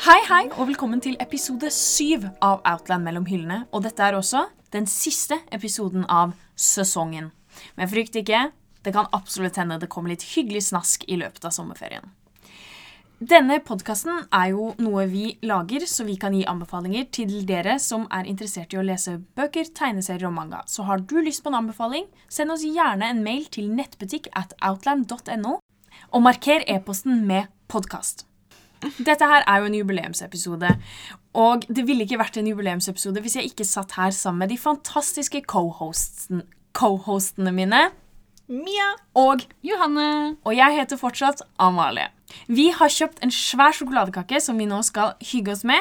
Hei, hei, og velkommen til episode syv av Outland mellom hyllene. Og dette er også den siste episoden av sesongen. Men frykt ikke, det kan absolutt hende det kommer litt hyggelig snask i løpet av sommerferien. Denne podkasten er jo noe vi lager så vi kan gi anbefalinger til dere som er interessert i å lese bøker, tegneserier og manga. Så har du lyst på en anbefaling, send oss gjerne en mail til nettbutikk at outland.no, og marker e-posten med podkast. Dette her er jo en jubileumsepisode, og det ville ikke vært en jubileumsepisode hvis jeg ikke satt her sammen med de fantastiske co-hostene co mine. Mia. Og Johanne. Og jeg heter fortsatt Amalie. Vi har kjøpt en svær sjokoladekake som vi nå skal hygge oss med.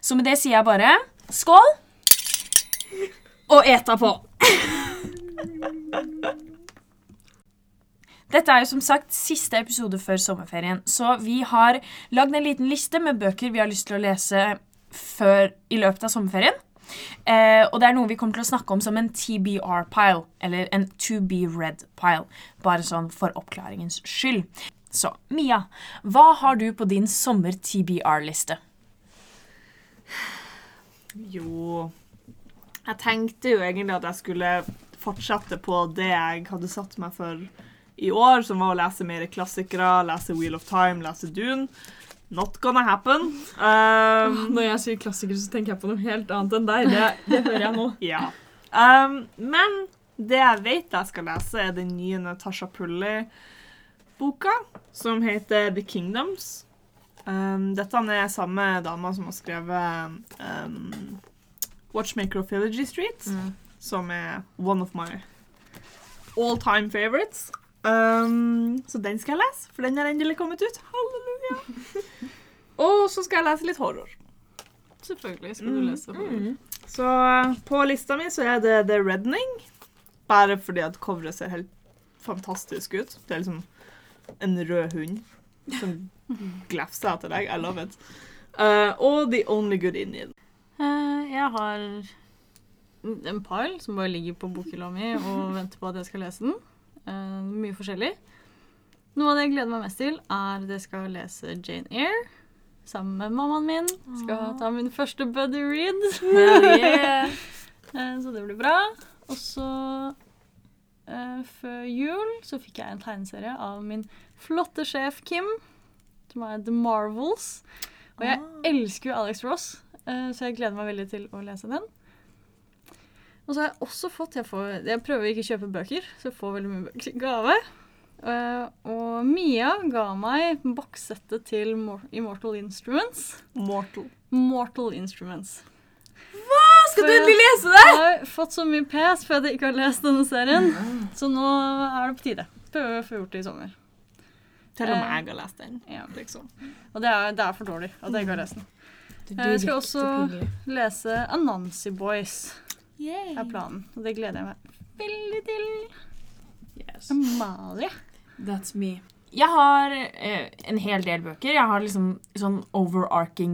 Så med det sier jeg bare skål og eta på. Dette er jo som sagt siste episode før sommerferien, så vi har lagd en liten liste med bøker vi har lyst til å lese før, i løpet av sommerferien. Eh, og det er noe vi kommer til å snakke om som en TBR-pile, eller en to be read-pile. Bare sånn for oppklaringens skyld. Så Mia, hva har du på din sommer-TBR-liste? Jo Jeg tenkte jo egentlig at jeg skulle fortsette på det jeg hadde satt meg for i år, som var å lese mer klassikere, lese Wheel of Time, lese Dune. Not gonna happen. Um, Når jeg sier klassikere, så tenker jeg på noe helt annet enn deg. Det, det hører jeg nå. ja. Um, men det jeg vet jeg skal lese, er den nye Natasha Pulli-boka, som heter The Kingdoms. Um, dette er samme dama som har skrevet um, Watchmaker of Village Street, Mm. som er one of my all time favorites. Um, så den skal jeg lese, for den har endelig kommet ut. Halleluja. Og så skal jeg lese litt horror. Selvfølgelig skal du Mm, lese. horror. Så eh, på lista mi så er det The Redning, Bare fordi at coveret ser helt fantastisk ut. Det er liksom en rød hund som glefser etter deg. I love it. Uh, og The Only Good Indian. It. Eh, jeg har en pile som bare ligger på bokhylla mi og venter på at jeg skal lese den. Uh, mye forskjellig. Noe av det jeg gleder meg mest til, er at jeg skal lese Jane Eyre sammen med mammaen min. Skal ta min første buddy read. yeah. Så det blir bra. Og så eh, før jul så fikk jeg en tegneserie av min flotte sjef Kim, som er The Marvels. Og jeg elsker jo Alex Ross, uh, så jeg gleder meg veldig til å lese den. Og så har jeg også fått Jeg, får, jeg prøver ikke å kjøpe bøker, så jeg får veldig mye bøker i gave. Uh, og Mia ga meg bokssettet til Mor Immortal Instruments. Mortal. Mortal Instruments. Skal du endelig lese det? Jeg har fått så mye pes for at jeg ikke har lest denne serien, så nå er det på tide. Prøve å få gjort det i sommer. Og med Eh, jeg har lest den. Ja. Liksom. Og det er, det er for dårlig at jeg ikke har lest den. Jeg skal også lese Anansi Boys, er planen. Og det gleder jeg meg veldig til. Yes. Amalie. That's me. Jeg har eh, en hel del bøker. Jeg har liksom sånn overarching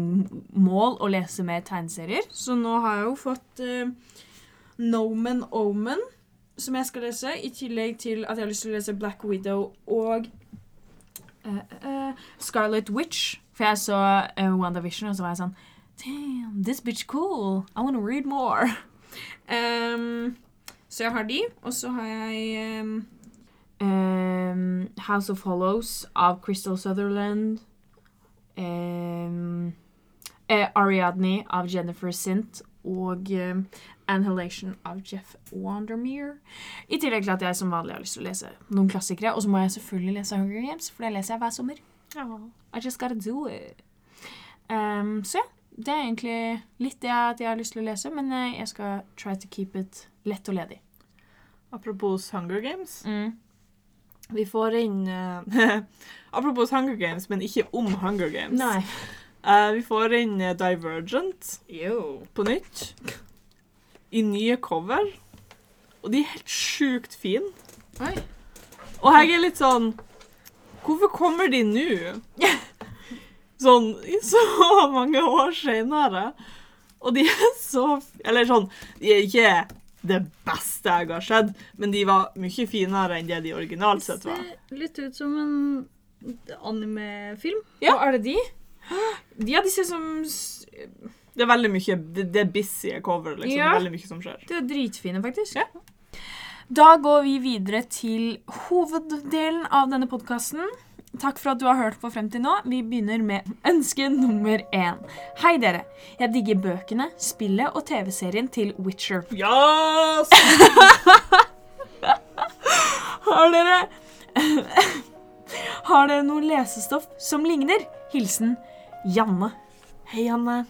mål å lese mer tegneserier. Så nå har jeg jo fått eh, Noman Omen, som jeg skal lese, i tillegg til at jeg har lyst til å lese Black Widow og eh, eh, Scarlet Witch. For jeg så eh, WandaVision, og så var jeg sånn Damn, this bitch cool. I wanna read more. Um, så jeg har de, og så har jeg em, em, House of Hollows av Crystal Sutherland. Um, Ariadne av Jennifer Sint og um, Annihilation av Jeff Wandermere. I tillegg til at jeg som vanlig har lyst til å lese noen klassikere. Og så må jeg selvfølgelig lese Hunger Games, for det leser jeg hver sommer. I just gotta do it. Um, så ja, det er egentlig litt det at jeg har lyst til å lese, men eh, jeg skal try to keep it lett og ledig. Apropos Hunger Games. Mm. Vi får inn uh, Apropos Hunger Games, men ikke om Hunger Games. Nei. Uh, vi får inn eh, Divergent Yo. på nytt. I nye cover. Og de er helt sjukt fine. Oi. Og jeg er litt sånn Hvorfor kommer de nå? Sånn i så mange år senere. Og de er så Eller sånn De er ikke det beste jeg har sett, men de var mye finere enn det de originalt sett var. ser litt ut som en animefilm. Ja, er det de? De ser som Det er veldig mye Det, det er busy cover, liksom. Ja. Veldig mye som skjer. De er dritfine, faktisk. Ja. Da går vi videre til hoveddelen av denne podkasten. Takk for at du har hørt på frem til nå. Vi begynner med ønske nummer én. Hei, dere. Jeg digger bøkene, spillet og TV-serien til Witcher. Yes! Har dere Har dere noe lesestoff som ligner? Hilsen Janne. Hei, Janne.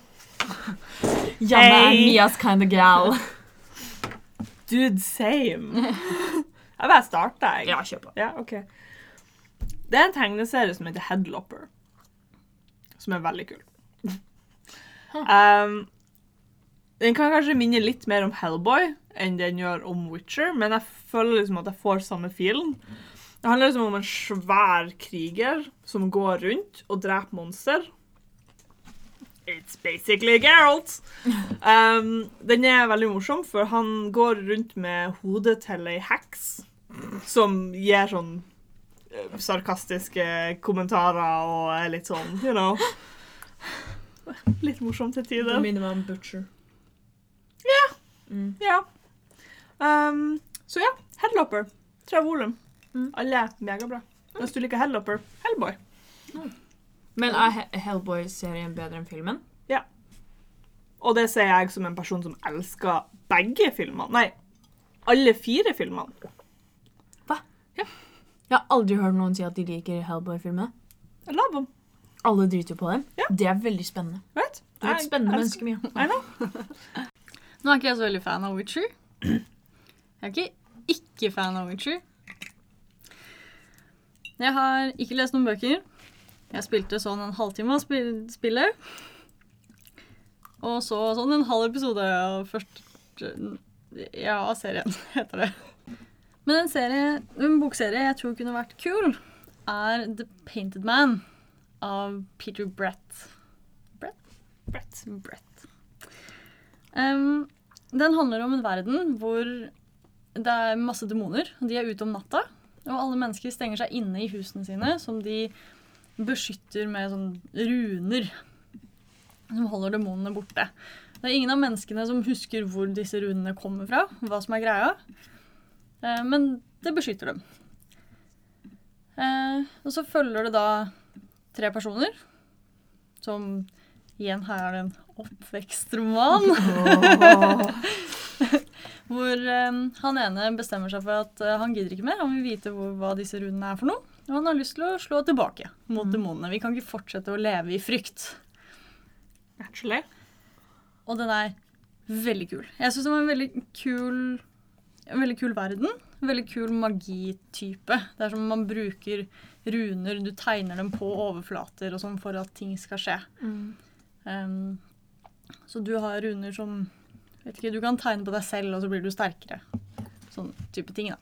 Janne er Hei. Mias kind of gal. Dude, same. Jeg bare starter, jeg. Ja, kjør på. Ja, ok. Det er en tegneserie som heter Headlopper. Som er veldig kul. Um, den kan kanskje minne litt mer om Hellboy enn den gjør om Witcher, men jeg føler liksom at jeg får samme feelen. Det handler liksom om en svær kriger som går rundt og dreper monster. It's basically Geralt. Um, den er veldig morsom, for han går rundt med hodet til ei heks som gir sånn sarkastiske kommentarer og litt sånn, you know Litt morsom til tider. minner meg om Butcher. Ja. Um, så ja, Headlopper. Tre volum. Mm. Alle er Mm. Hvis du liker Headlopper, Hellboy. Men er He- Hellboy-serien bedre enn filmen? Ja. Og det sier jeg som en person som elsker begge filmene. Nei, alle fire filmene. Jeg har aldri hørt noen si at de liker Hellboy-filmene. Jeg love dem. Alle driter jo på dem. Ja. Det er veldig spennende. Right? Du er et Jeg spennende menneske, Mia. I know. Nå er ikke jeg så veldig fan av Witcher. Jeg er ikke ikke fan av Witcher. Jeg har ikke lest noen bøker. Jeg spilte sånn en halvtime av spil- spillet. Og så sånn en halv episode av første Ja, serien, heter det. Men en, serie, en bokserie jeg tror kunne vært kul, er The Painted Man av Peter Brett. Brett? Brett. Brett. Um, den handler om en verden hvor det er masse demoner. De er ute om natta. Og alle mennesker stenger seg inne i husene sine, som de beskytter med sånn runer. Som holder demonene borte. Det er ingen av menneskene som husker hvor disse runene kommer fra. hva som er greia. Eh, men det beskytter dem. Eh, og så følger det da tre personer som Igjen her er det en oppvekstroman. hvor eh, han ene bestemmer seg for at eh, han gidder ikke mer. Han vil vite hvor, hva disse runene er for noe. Og han har lyst til å slå tilbake mot demonene. Vi kan ikke fortsette å leve i frykt. Actually. Og den er veldig kul. Jeg syns den var en veldig kul en veldig kul verden. En veldig kul magitype. Det er som man bruker runer, du tegner dem på overflater og sånn for at ting skal skje. Um, så du har runer som vet ikke, Du kan tegne på deg selv, og så blir du sterkere. Sånn type ting, da.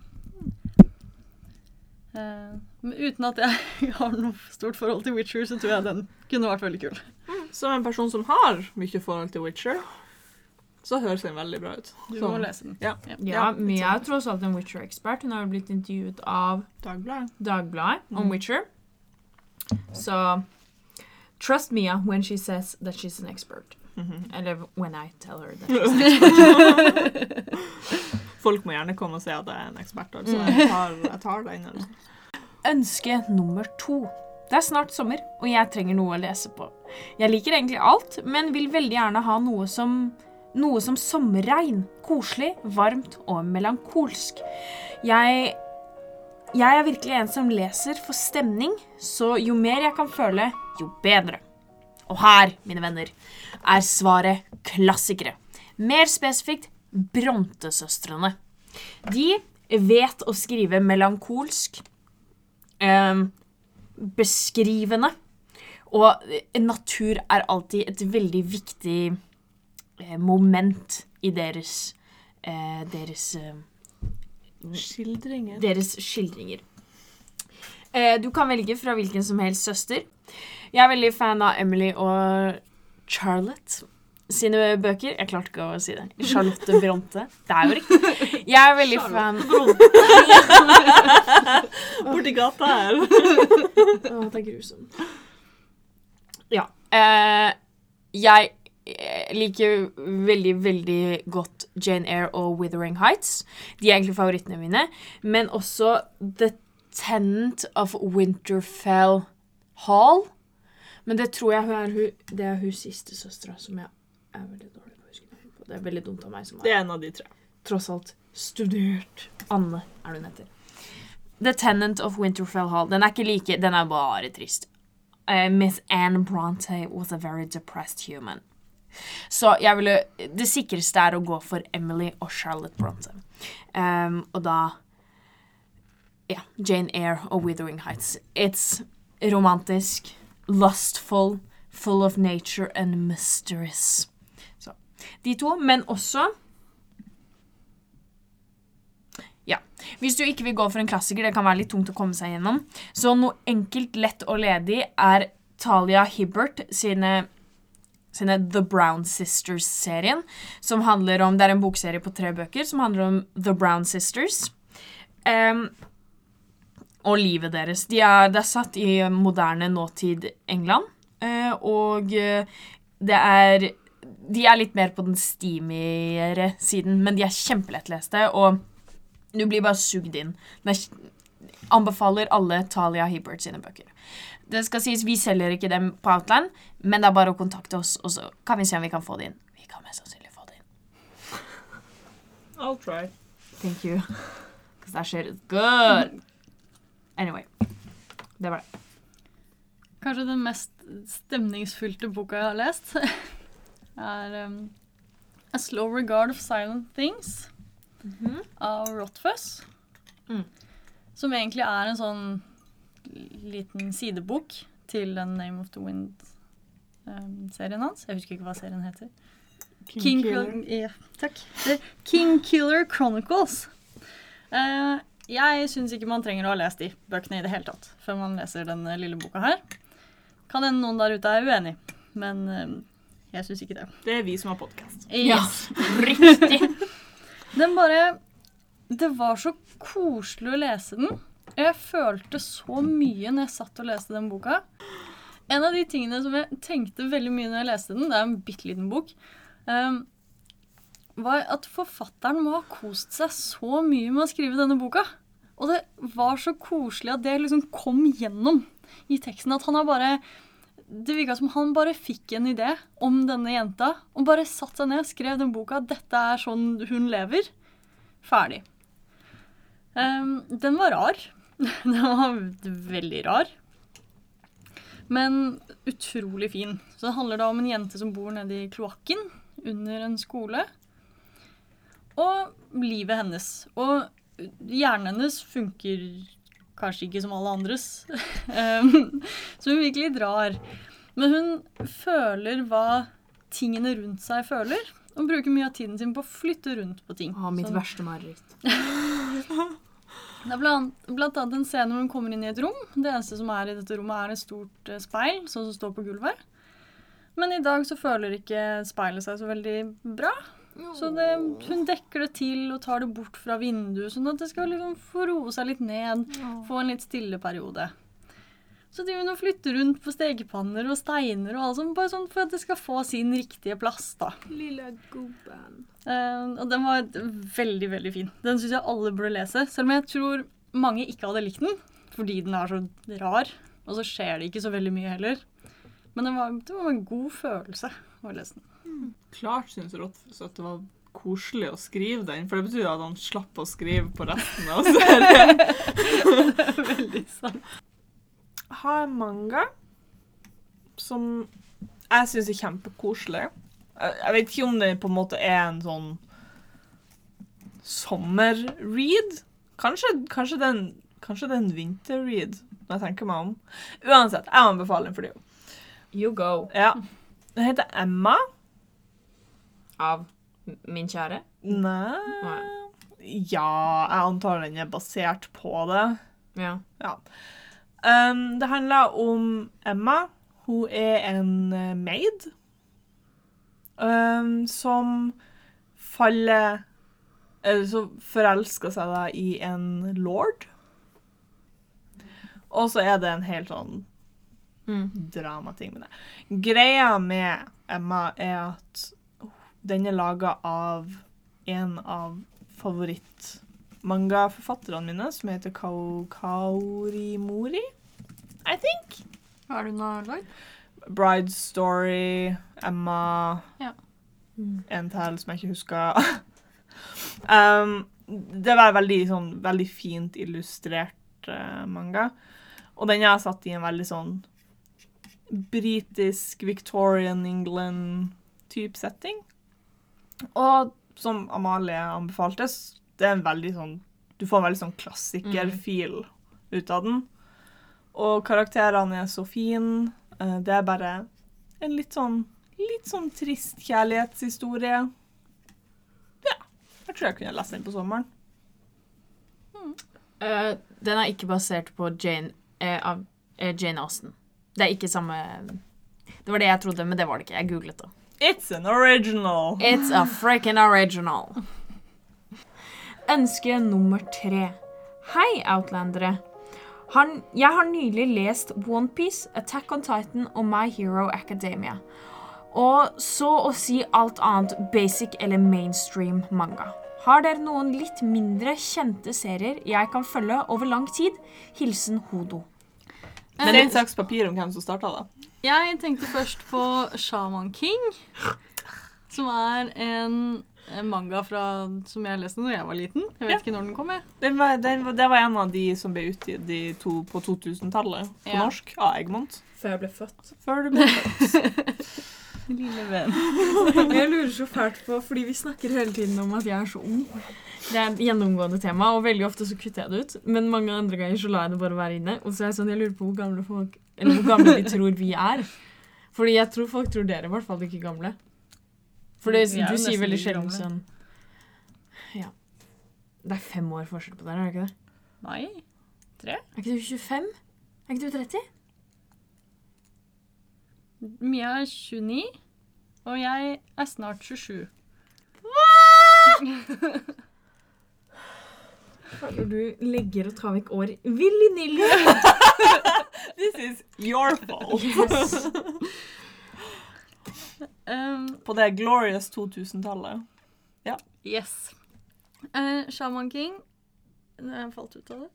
Uh, men uten at jeg har noe stort forhold til Witcher, så tror jeg den kunne vært veldig kul. Som en person som har mye forhold til Witcher, så høres den veldig bra ut. Du må lese den. Ja. Ja, Mia er tross alt en Witcher-ekspert. Hun har jo blitt intervjuet av Dagbladet. Dagblad, om Mm. Witcher. Så trust Mia when she says that she's an expert. Mhm. Eller when I tell her that she's an expert. Folk må gjerne komme og si at jeg er en ekspert, altså. Mm. Jeg tar, jeg tar den. Altså. Ønske nummer to. Det er snart sommer, og jeg trenger noe å lese på. Jeg liker egentlig alt, men vil veldig gjerne ha noe som noe som sommerregn. Koselig, varmt og melankolsk. Jeg Jeg er virkelig en som leser for stemning, så jo mer jeg kan føle, jo bedre. Og her, mine venner, er svaret klassikere. Mer spesifikt Brontesøstrene. De vet å skrive melankolsk, eh, beskrivende, og natur er alltid et veldig viktig moment i deres eh, deres eh, Skildringer. deres skildringer. Eh, du kan velge fra hvilken som helst søster. Jeg er veldig fan av Emily og Charlotte. sine bøker. Jeg klarte ikke å si det. Charlotte Bronte. Det er jo riktig. Jeg er veldig fan Borti gata her. Å, det er grusomt. Ja. Eh, jeg eh, liker veldig, veldig godt Jane Eyre og Withering Heights. De er egentlig favorittene mine. Men også The Tenant of Winterfell Hall. Men det tror jeg hun er hun, det er hun siste søstera som jeg er veldig dårlig på å huske. Det er veldig dumt av meg som Det er en av de tre. tross alt studert. Anne er det hun heter. The Tenant of Winterfell Hall. Den er ikke like Den er bare trist. Uh, Miss Anne Bronte was a very depressed human. Så jeg ville Det sikreste er å gå for Emily og Charlotte Bronte. Um, og da Ja, Jane Eyre og Withering Heights. It's romantisk, lustful, full of nature and mysterious. Så de to, men også ja. Hvis du ikke vil gå for en klassiker, det kan være litt tungt å komme seg gjennom, så noe enkelt, lett og ledig er Talia Hibbert sine, sine The Brown Sisters-serien, som handler om Det er en bokserie på tre bøker som handler om The Brown Sisters. Um, og livet deres. De er, det er satt i moderne nåtid England, Uh, og eh, det er De er litt mer på den steamigere siden, men de er kjempelettleste, og du blir bare sugd inn. Jeg er, anbefaler alle Talia Hibbert sine bøker. Det skal sies, Vi selger ikke dem på Outland, men det er bare å kontakte oss, og så kan vi se om vi kan få det inn. Vi kan mest sannsynlig få det inn. I'll try. Thank you. Because that shit is good. Anyway. Det var det. Kanskje den mest stemningsfylte boka jeg har lest, er um, A Slow Regard of Silent Things av Rothfuss. Mm. Som egentlig er en sånn liten sidebok til den Name of the Wind-serien hans. Jeg husker ikke hva serien heter. King, Killer. Ja, takk. Er King Killer Chronicles. Uh, jeg syns ikke man trenger å ha lest de bøkene i det hele tatt før man leser denne lille boka her. Kan hende noen der ute er uenig, men uh, jeg syns ikke det. Det er vi som har podkast. Ja. Riktig. Den bare Det var så koselig å lese den. Jeg følte så mye når jeg satt og leste den boka. En av de tingene som jeg tenkte veldig mye når jeg leste den, det er en bitte liten bok, um, var at forfatteren må ha kost seg så mye med å skrive denne boka. Og det var så koselig at det liksom kom gjennom i teksten. At han har bare Det virka som han bare fikk en idé om denne jenta, og bare satte seg ned skrev den boka. 'Dette er sånn hun lever'. Ferdig. Um, den var rar. Den var veldig rar. Men utrolig fin. Så det handler da om en jente som bor nede i kloakken under en skole. Og livet hennes. Og hjernen hennes funker kanskje ikke som alle andres. Um, så hun virkelig drar. Men hun føler hva tingene rundt seg føler. Og bruker mye av tiden sin på å flytte rundt på ting. Å, mitt Sånn- verste mareritt. Det er blant, blant annet en scene hvor hun kommer inn i et rom. Det eneste som er i dette rommet, er et stort eh, speil sånn som står på gulvet. Men i dag så føler ikke speilet seg så veldig bra. Så det, hun dekker det til og tar det bort fra vinduet, sånn at det skal liksom få roe seg litt ned. Få en litt stille periode. Så driver hun og flytter rundt på stekepanner og steiner og alt sånt, bare sånn for at det skal få sin riktige plass, da. Lille gubben. Uh, og den var veldig, veldig fin. Den syns jeg alle burde lese. Selv om jeg tror mange ikke hadde likt den, fordi den er så rar. Og så skjer det ikke så veldig mye heller. Men det var, det var en god følelse å lese den. Klart syns Rottfuss at det var koselig å skrive den, for det betyr at han slapp å skrive på resten av serien. Veldig sant. Har en manga som jeg syns er kjempekoselig. Jeg vet ikke om det på en måte er en sånn sommerread. Kanskje, kanskje, kanskje det er en vinterread, når jeg tenker meg om. Uansett, jeg anbefaler den for deg. You go. Ja. Den heter Emma. Av min kjære. Nei. Ja, jeg antar den er basert på det. Ja. Ja. Um, det handler om Emma. Hun er en eh, maid um, som faller Eller så forelsker seg da i en lord. Og så er det en helt sånn Mm. dramating med det. Greia med Emma er at den er laga av en av favorittmangaforfatterne mine, som heter Kaori Mori, I think. Har du noe lagd? Bride Story, Emma Ja. En til som jeg ikke husker. um, det var veldig, sånn, veldig fint illustrert uh, manga. Og den er satt i en veldig sånn britisk Victorian England-type setting. Og som Amalie anbefalte, det er en veldig sånn Du får en veldig sånn klassiker-feel ut av den. Og karakterene er så fine. Eh, Det er bare en litt sånn litt sånn trist kjærlighetshistorie. Ja. Jeg tror jeg kunne lest den på sommeren. Eh, den er ikke basert på Jane, uh, av eh, Jane Austen. Det er ikke samme Det var det jeg trodde, men det var det ikke. Jeg googlet det. It's an original. It's a freaking original. Ønske nummer tre. Hei, outlandere. Han, jeg har nylig lest Onepiece, Attack on Titan og My Hero Academia. Og så å si alt annet basic eller mainstream manga. Har dere noen litt mindre kjente serier jeg kan følge over lang tid? Hilsen Hodo. Stein, saks, papir om hvem som starta da. Jeg tenkte først på Shaman King, som er en en manga fra, som jeg leste da jeg var liten. Jeg vet Ja. ikke når den kom. jeg. Den var, den, det var en av de som ble utgitt i to, på 2000-tallet på Ja. norsk av Egmont. Før jeg ble født. Før du ble født. Lille venn. Jeg lurer så fælt på, fordi vi snakker hele tiden om at jeg er så ung. Det er et gjennomgående tema, og veldig ofte så kutter jeg det ut. Men mange andre ganger så lar jeg det bare være inne. Og så er jeg sånn, jeg lurer på hvor gamle folk, eller hvor gamle de tror vi er. Fordi jeg tror folk tror dere er i hvert fall ikke gamle. For det, er du sier veldig sjelden sånn Ja. Det er fem år forskjell på dere, er det ikke det? Nei. Er ikke du 25? Er ikke du 30? Mia er 29, og jeg er snart 27. Hva?! Når du legger og tar vekk år villy-nilly This is your fault. Yes. Um, På det glorious 2000-tallet. yes. Uh, Shaman King Jeg falt ut av det.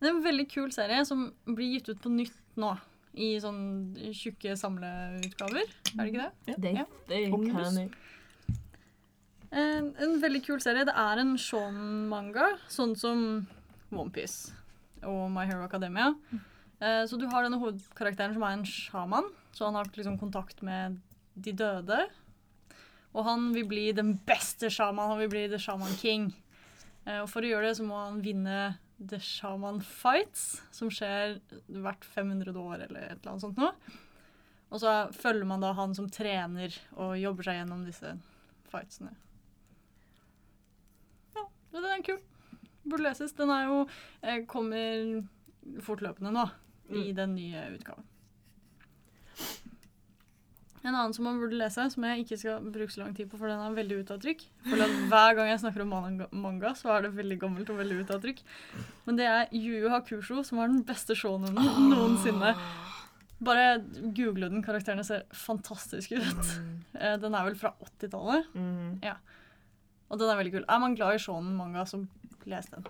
Det er en veldig kul serie som blir gitt ut på nytt nå. I sånn tjukke samleutgaver. Er det ikke det? Det, Ja. det kan jeg. En, en veldig kul serie. Det er en Shaun-manga, sånn som Onepiece og My Hero Academia. Eh, så du har denne hovedkarakteren som er en sjaman, så han har liksom kontakt med de døde. Og han vil bli den beste sjaman, han vil bli The Shaman King. Eh, og for å gjøre det så må han vinne The Shaman Fights, som skjer hvert 500 år eller et eller annet sånt noe. Og så følger man da han som trener og jobber seg gjennom disse fightsene. Ja, den er kul. Burde leses. Den er jo eh, kommer fortløpende nå i den nye utgaven. En annen som man burde lese, som jeg ikke skal bruke så lang tid på, for den er veldig ute av trykk. For Hver gang jeg snakker om manga, så er det veldig gammelt og veldig ute av trykk. Men det er Yu Yu Hakusho, som er den beste shonen noensinne. Bare google den. Karakterene ser fantastisk ut. Eh, Den er vel fra 80-tallet, Ja. og den er veldig kul. Er man glad i shonen manga, så les den.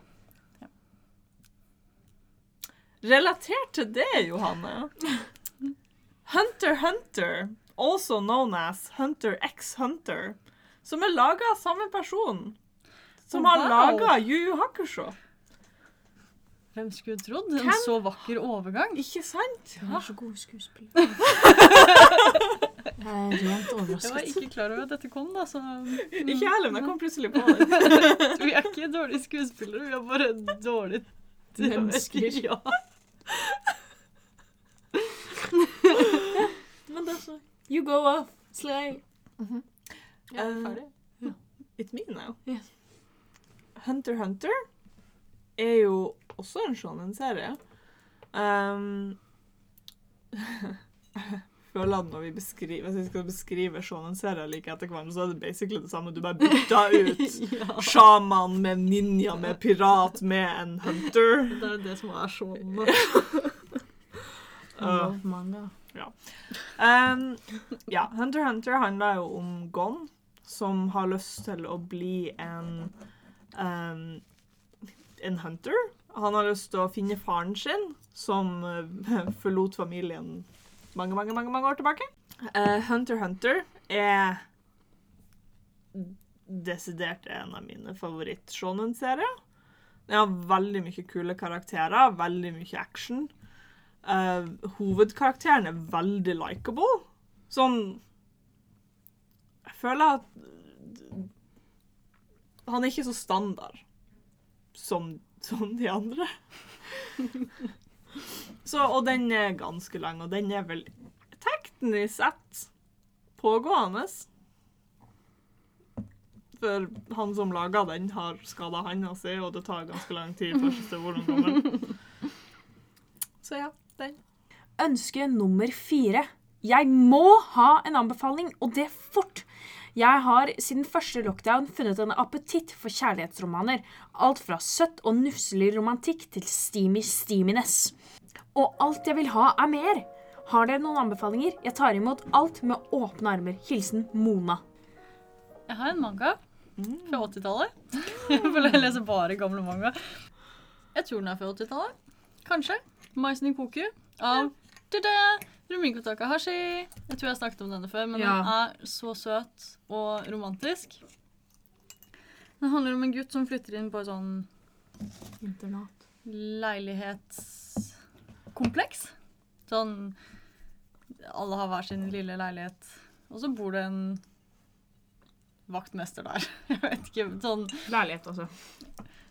Relatert til det, Johanne. Hunter Hunter, also known as Hunter x Hunter, som er laga av samme person. Som Oh, har wow. laga Yu Yu Hakusho. Hvem skulle trodd? En Hvem? så vakker overgang. Ikke sant? Hun er så god skuespiller. Jeg er rent Jeg var ikke klar over at dette kom, da, så Ikke jeg heller, men jeg kom plutselig på det. Vi er ikke dårlige skuespillere, vi er bare dårlige Mennesker. Ja. Men det er så You go off, slay. Ja, Eh, ferdig. It's me now. Yes. Hunter Hunter er jo også en shonen-serie. Um, føler at når vi beskriver, Hvis vi skal beskrive shonen-serier like etter hverandre, så er det basically det samme. Du bare bytter ut ja. sjaman med ninja med pirat med en hunter. Det er det som er shonen. uh, love manga. Um, ja, Hunter Hunter handler jo om Gon, som har lyst til å bli en um, en hunter. Han har lyst til å finne faren sin, som uh, forlot familien mange, mange, mange, mange år tilbake. Uh, Hunter Hunter er desidert en av mine favoritt-shonen-serier. Den har veldig mye kule karakterer, veldig mye action. Eh, hovedkarakteren er veldig likeable. Sånn Jeg føler at han er ikke så standard som, som de andre. så, og den er ganske lang, og den er vel teknisk sett pågående. For han som laga den, har skada handa si, og det tar ganske lang tid før hvordan kommer. Så ja, den. Ønske nummer fire. Jeg må ha en anbefaling, og det fort. Jeg har siden første lockdown funnet en appetitt for kjærlighetsromaner. Alt fra søtt og nusselig romantikk til steamy steaminess. Og alt jeg vil ha, er mer. Har dere noen anbefalinger? Jeg tar imot alt med åpne armer. Hilsen Mona. Jeg har en manga fra 80-tallet. Jeg leser bare gamle manga. Jeg tror den er fra 80-tallet. Kanskje. Maisen i koku av tada, Rumiko Takahashi. Jeg tror jeg har snakket om denne før, men Ja. den er så søt og romantisk. Den handler om en gutt som flytter inn på et sånn Internat. leilighetskompleks. Sånn Alle har hver sin lille leilighet, og så bor det en vaktmester der. Jeg vet ikke. Sånn Leilighet, altså.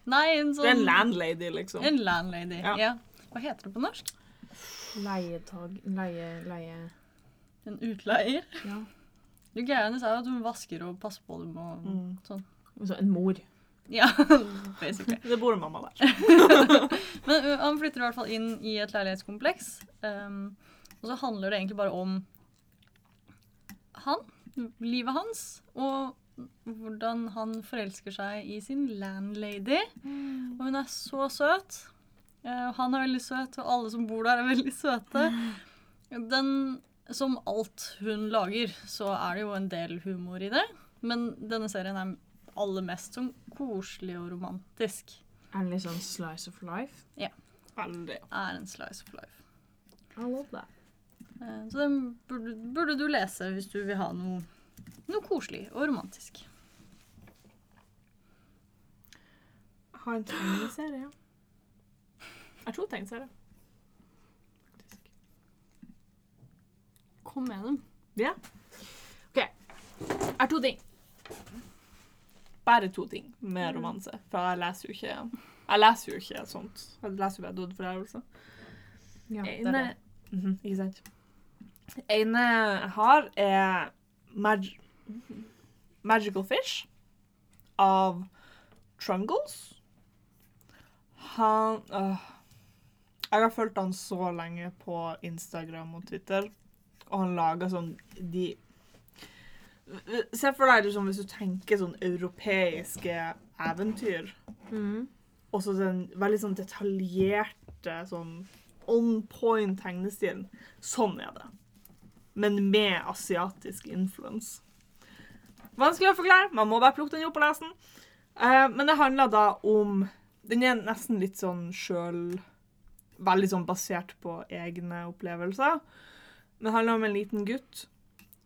Nei, en sånn Det er en landlady, liksom. En landlady. Ja. Ja. Hva heter det på norsk? Leietag Leie... Leie... En utleier. Ja. Det greia hennes er jo at hun vasker og passer på dem og Mm. sånn. Så en mor. Ja, basically. Det bor mamma der. Men han flytter i hvert fall inn i et leilighetskompleks. Um, og så handler det egentlig bare om han, livet hans, og hvordan han forelsker seg i sin landlady. Og hun er så søt. Eh, han er veldig søt, og alle som bor der, er veldig søte. Den, som alt hun lager, så er det jo en del humor i det. Men denne serien er aller mest sånn koselig og romantisk. Er det litt sånn slice of life? Veldig. Er en slice of life. I love that. Eh, Så den burde, burde du lese hvis du vil ha noe, noe koselig og romantisk. Ha en tegneserie. Jeg tror tegneserie. Faktisk. Kom med dem. Ja. OK. Jeg har to ting. Bare to ting med romanse. For jeg leser jo ikke Jeg leser jo ikke sånt. Jeg leser jo bare dødforærelse. Ja, det er det. Mhm, Ikke sant. ene jeg har, er Mag Magical Fish av Trungles. Han øh, Jeg har fulgt han så lenge på Instagram og Twitter, og han lager sånn de Se for deg liksom, hvis du tenker sånn europeiske eventyr. mm. Og så den veldig sånn detaljerte, sånn on point tegnestilen. Sånn er det. Men med asiatisk influence. Vanskelig å forklare. Man må bare plukke den opp og lese den. Uh, men det handler da om Den er nesten litt sånn sjøl Veldig sånn basert på egne opplevelser. Det handler om en liten gutt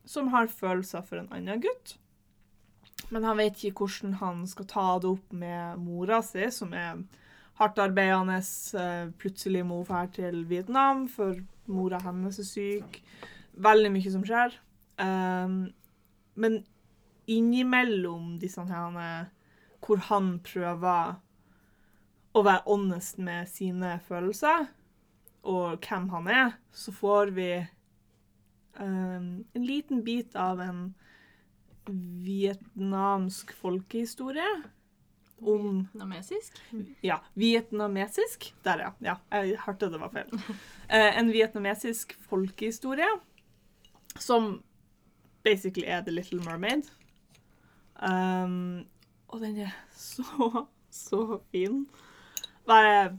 som har følelser for en annen gutt. Men han vet ikke hvordan han skal ta det opp med mora si, som er hardtarbeidende. eh, Plutselig må hun dra til Vietnam, for mora hennes er syk. Veldig mye som skjer. Um, men innimellom disse her hvor han prøver å være honest med sine følelser og hvem han er, så får vi um, en liten bit av en vietnamsk folkehistorie om Vietnamesisk? ja, vietnamesisk. Der, ja. ja. Jeg hørte det var feil. Uh, en vietnamesisk folkehistorie som basically er The Little Mermaid. Um, og den er så, så fin. Bare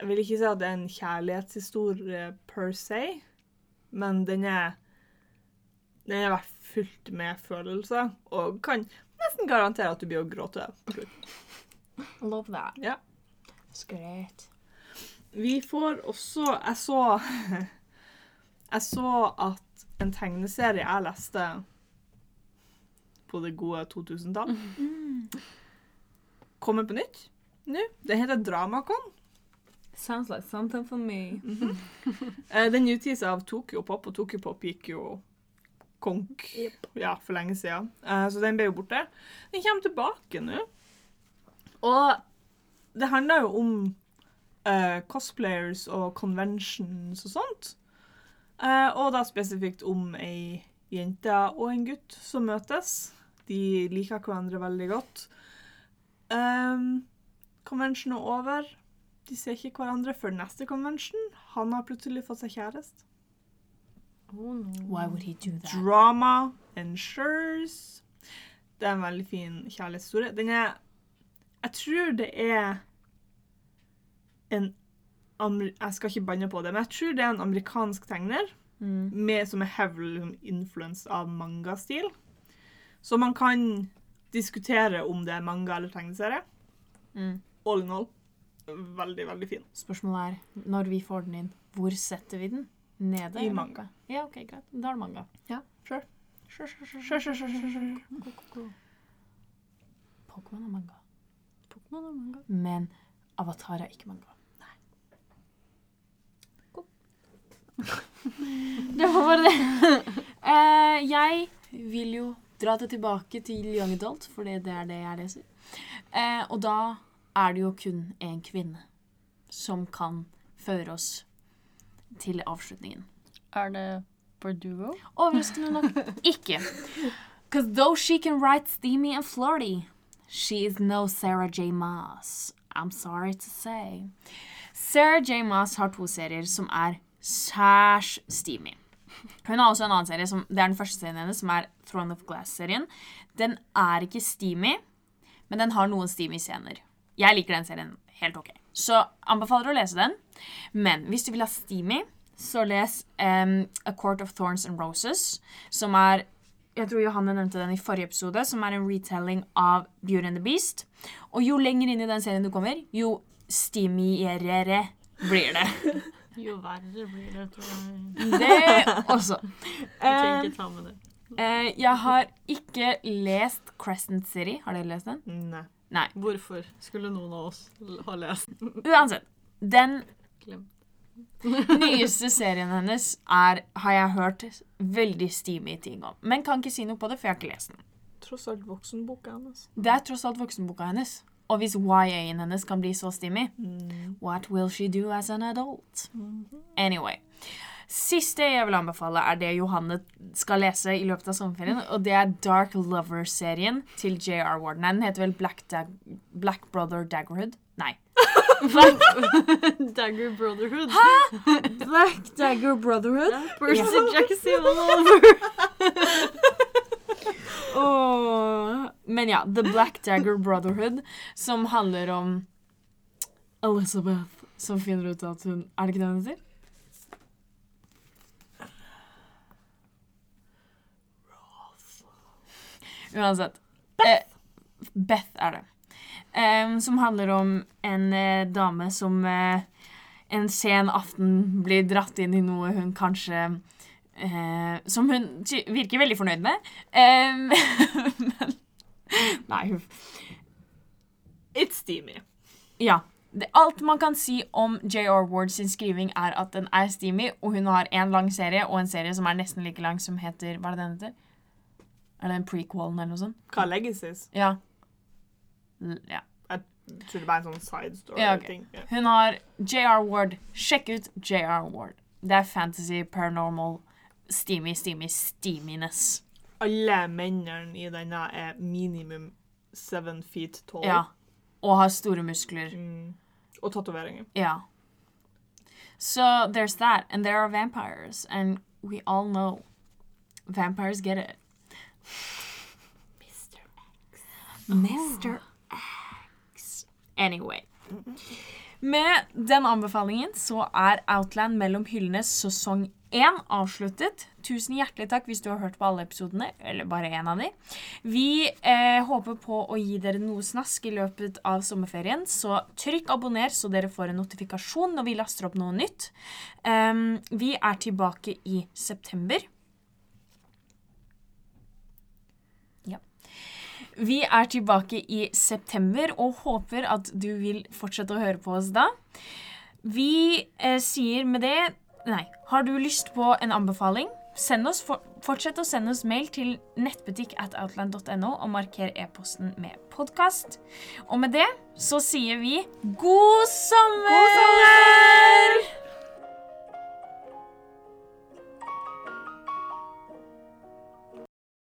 Jeg vil ikke si at det er en kjærlighetshistorie per se, men den er Den er vært fylt med følelser, og kan nesten garantere at du blir å gråte slutt. Love that. Ja. great. Vi får også Jeg så Jeg så at en tegneserie jeg leste på det gode 2000-tall, kommer på nytt nå. Det heter Dramakon. Sounds like something for me. Eh, Den utgis av Tokyo Pop, og Tokyo Pop gikk jo konk ja, for lenge siden. Uh, Så den ble jo borte. Den kommer tilbake nå. Og det handler jo om uh, cosplayers og conventions og sånt. Eh, og da spesifikt om ei jente og en gutt som møtes. De liker hverandre veldig godt. Um, convention er over. De ser ikke hverandre før neste convention. Han har plutselig fått seg kjæreste. Oh, no. Why would he do that? Drama ensures. Det er en veldig fin kjærlighetshistorie. Den er Jeg tror det er en Jeg skal ikke banne på det, men jeg tror det er en amerikansk tegner Mm. med, som er heavily influenced av mangastil. Så man kan diskutere om det er manga eller tegneserie. Mm. All in all. Veldig, veldig fin. Spørsmålet er, når vi får den inn, hvor setter vi den? Nede? I manga. Ja, ok, greit. Da er det manga. Ja, sure. Sure, sure, sure, Sure, sure, sure, sure, sure. Pokémon er manga. Pokémon er manga. Men Avatar er ikke manga. Nei. Det var bare det. uh, jeg vil jo dra det tilbake til Young Adult, for det er det jeg leser. Uh, og da er det jo kun en kvinne som kan føre oss til avslutningen. Er det Bardugo? Overraskende nok ikke. Because though she can write steamy and flirty, she is no Sarah J. Maas. I'm sorry to say. Sarah J. Maas har to serier som er særs steamy. Hun har også en annen serie, som, det er den første serien hennes, som er Throne of Glass-serien. Den er ikke steamy, men den har noen steamy scener. Jeg liker den serien helt ok. Så anbefaler å lese den. Men hvis du vil ha steamy, så les um, A Court of Thorns and Roses, som er jeg tror Johanne nevnte den i forrige episode, som er en retelling av Beauty and the Beast. Og jo lenger inn i den serien du kommer, jo steamierere blir det. Jo verre blir det, tror jeg. Det også. Jeg ikke ta med det. eh, jeg har ikke lest Crescent City. Har dere lest den? Nei. Nei. Hvorfor skulle noen av oss ha lest den? Uansett. Den nyeste serien hennes er, har jeg hørt veldig steamy ting om. Men kan ikke si noe på det, for jeg har ikke lest den. Tross alt voksenboka hennes. Det er tross alt voksenboka hennes. Og hvis YA-en hennes kan bli så steamy, what will she do as an adult? Anyway. Siste jeg vil anbefale, er det Johanne skal lese i løpet av sommerferien. Og det er Dark Lover-serien til J.R. Warden. Den heter vel Black, Dag Black Brother Daggerhood? Nei. Dagger Brotherhood. Hæ?! Black Dagger Brotherhood? Percy Jackson all over. Åh. Men ja, The Black Dagger Brotherhood, som handler om Elizabeth som finner ut at hun Er det ikke det hun heter? Uansett. Beth. Eh, Beth er det. Eh, som handler om en eh, dame som eh, en sen aften blir dratt inn i noe hun kanskje eh, Som hun virker veldig fornøyd med. Men Nei, hun It's steamy. Ja. Det, alt man kan si om J.R. Ward sin skriving, er at den er steamy, og hun har en lang serie og en serie som er nesten like lang, som heter Hva er det den heter? Er det en prequel eller noe sånt? Hva er Legacies? Ja. L ja. Jeg tror det er en sånn side story. Ja, ok. story-ting. Ja. Hun har J.R. Ward. Sjekk ut J.R. Ward. Det er fantasy, paranormal, steamy, steamy, steaminess. Alle mennene i denne er minimum seven feet tall. Ja. Og har store muskler. Mm. Og tatoveringer. Ja. So there's that, and there are vampires and we all know vampires get it. Mr. X. Mr. X. Anyway. Med den anbefalingen så er Outland mellom hyllene sesong 1 avsluttet. Tusen hjertelig takk hvis du har hørt på alle episodene, eller bare én av de. Vi eh, håper på å gi dere noe snask i løpet av sommerferien, så trykk abonner så dere får en notifikasjon når vi laster opp noe nytt. Um, vi er tilbake i september. Ja. Vi er tilbake i september og håper at du vil fortsette å høre på oss da. Vi eh, sier med det Nei. Har du lyst på en anbefaling? Oss, for, fortsett å sende oss mail til nettbutikk at outland.no og marker e-posten med podkast. Og med det så sier vi god sommer! God sommer!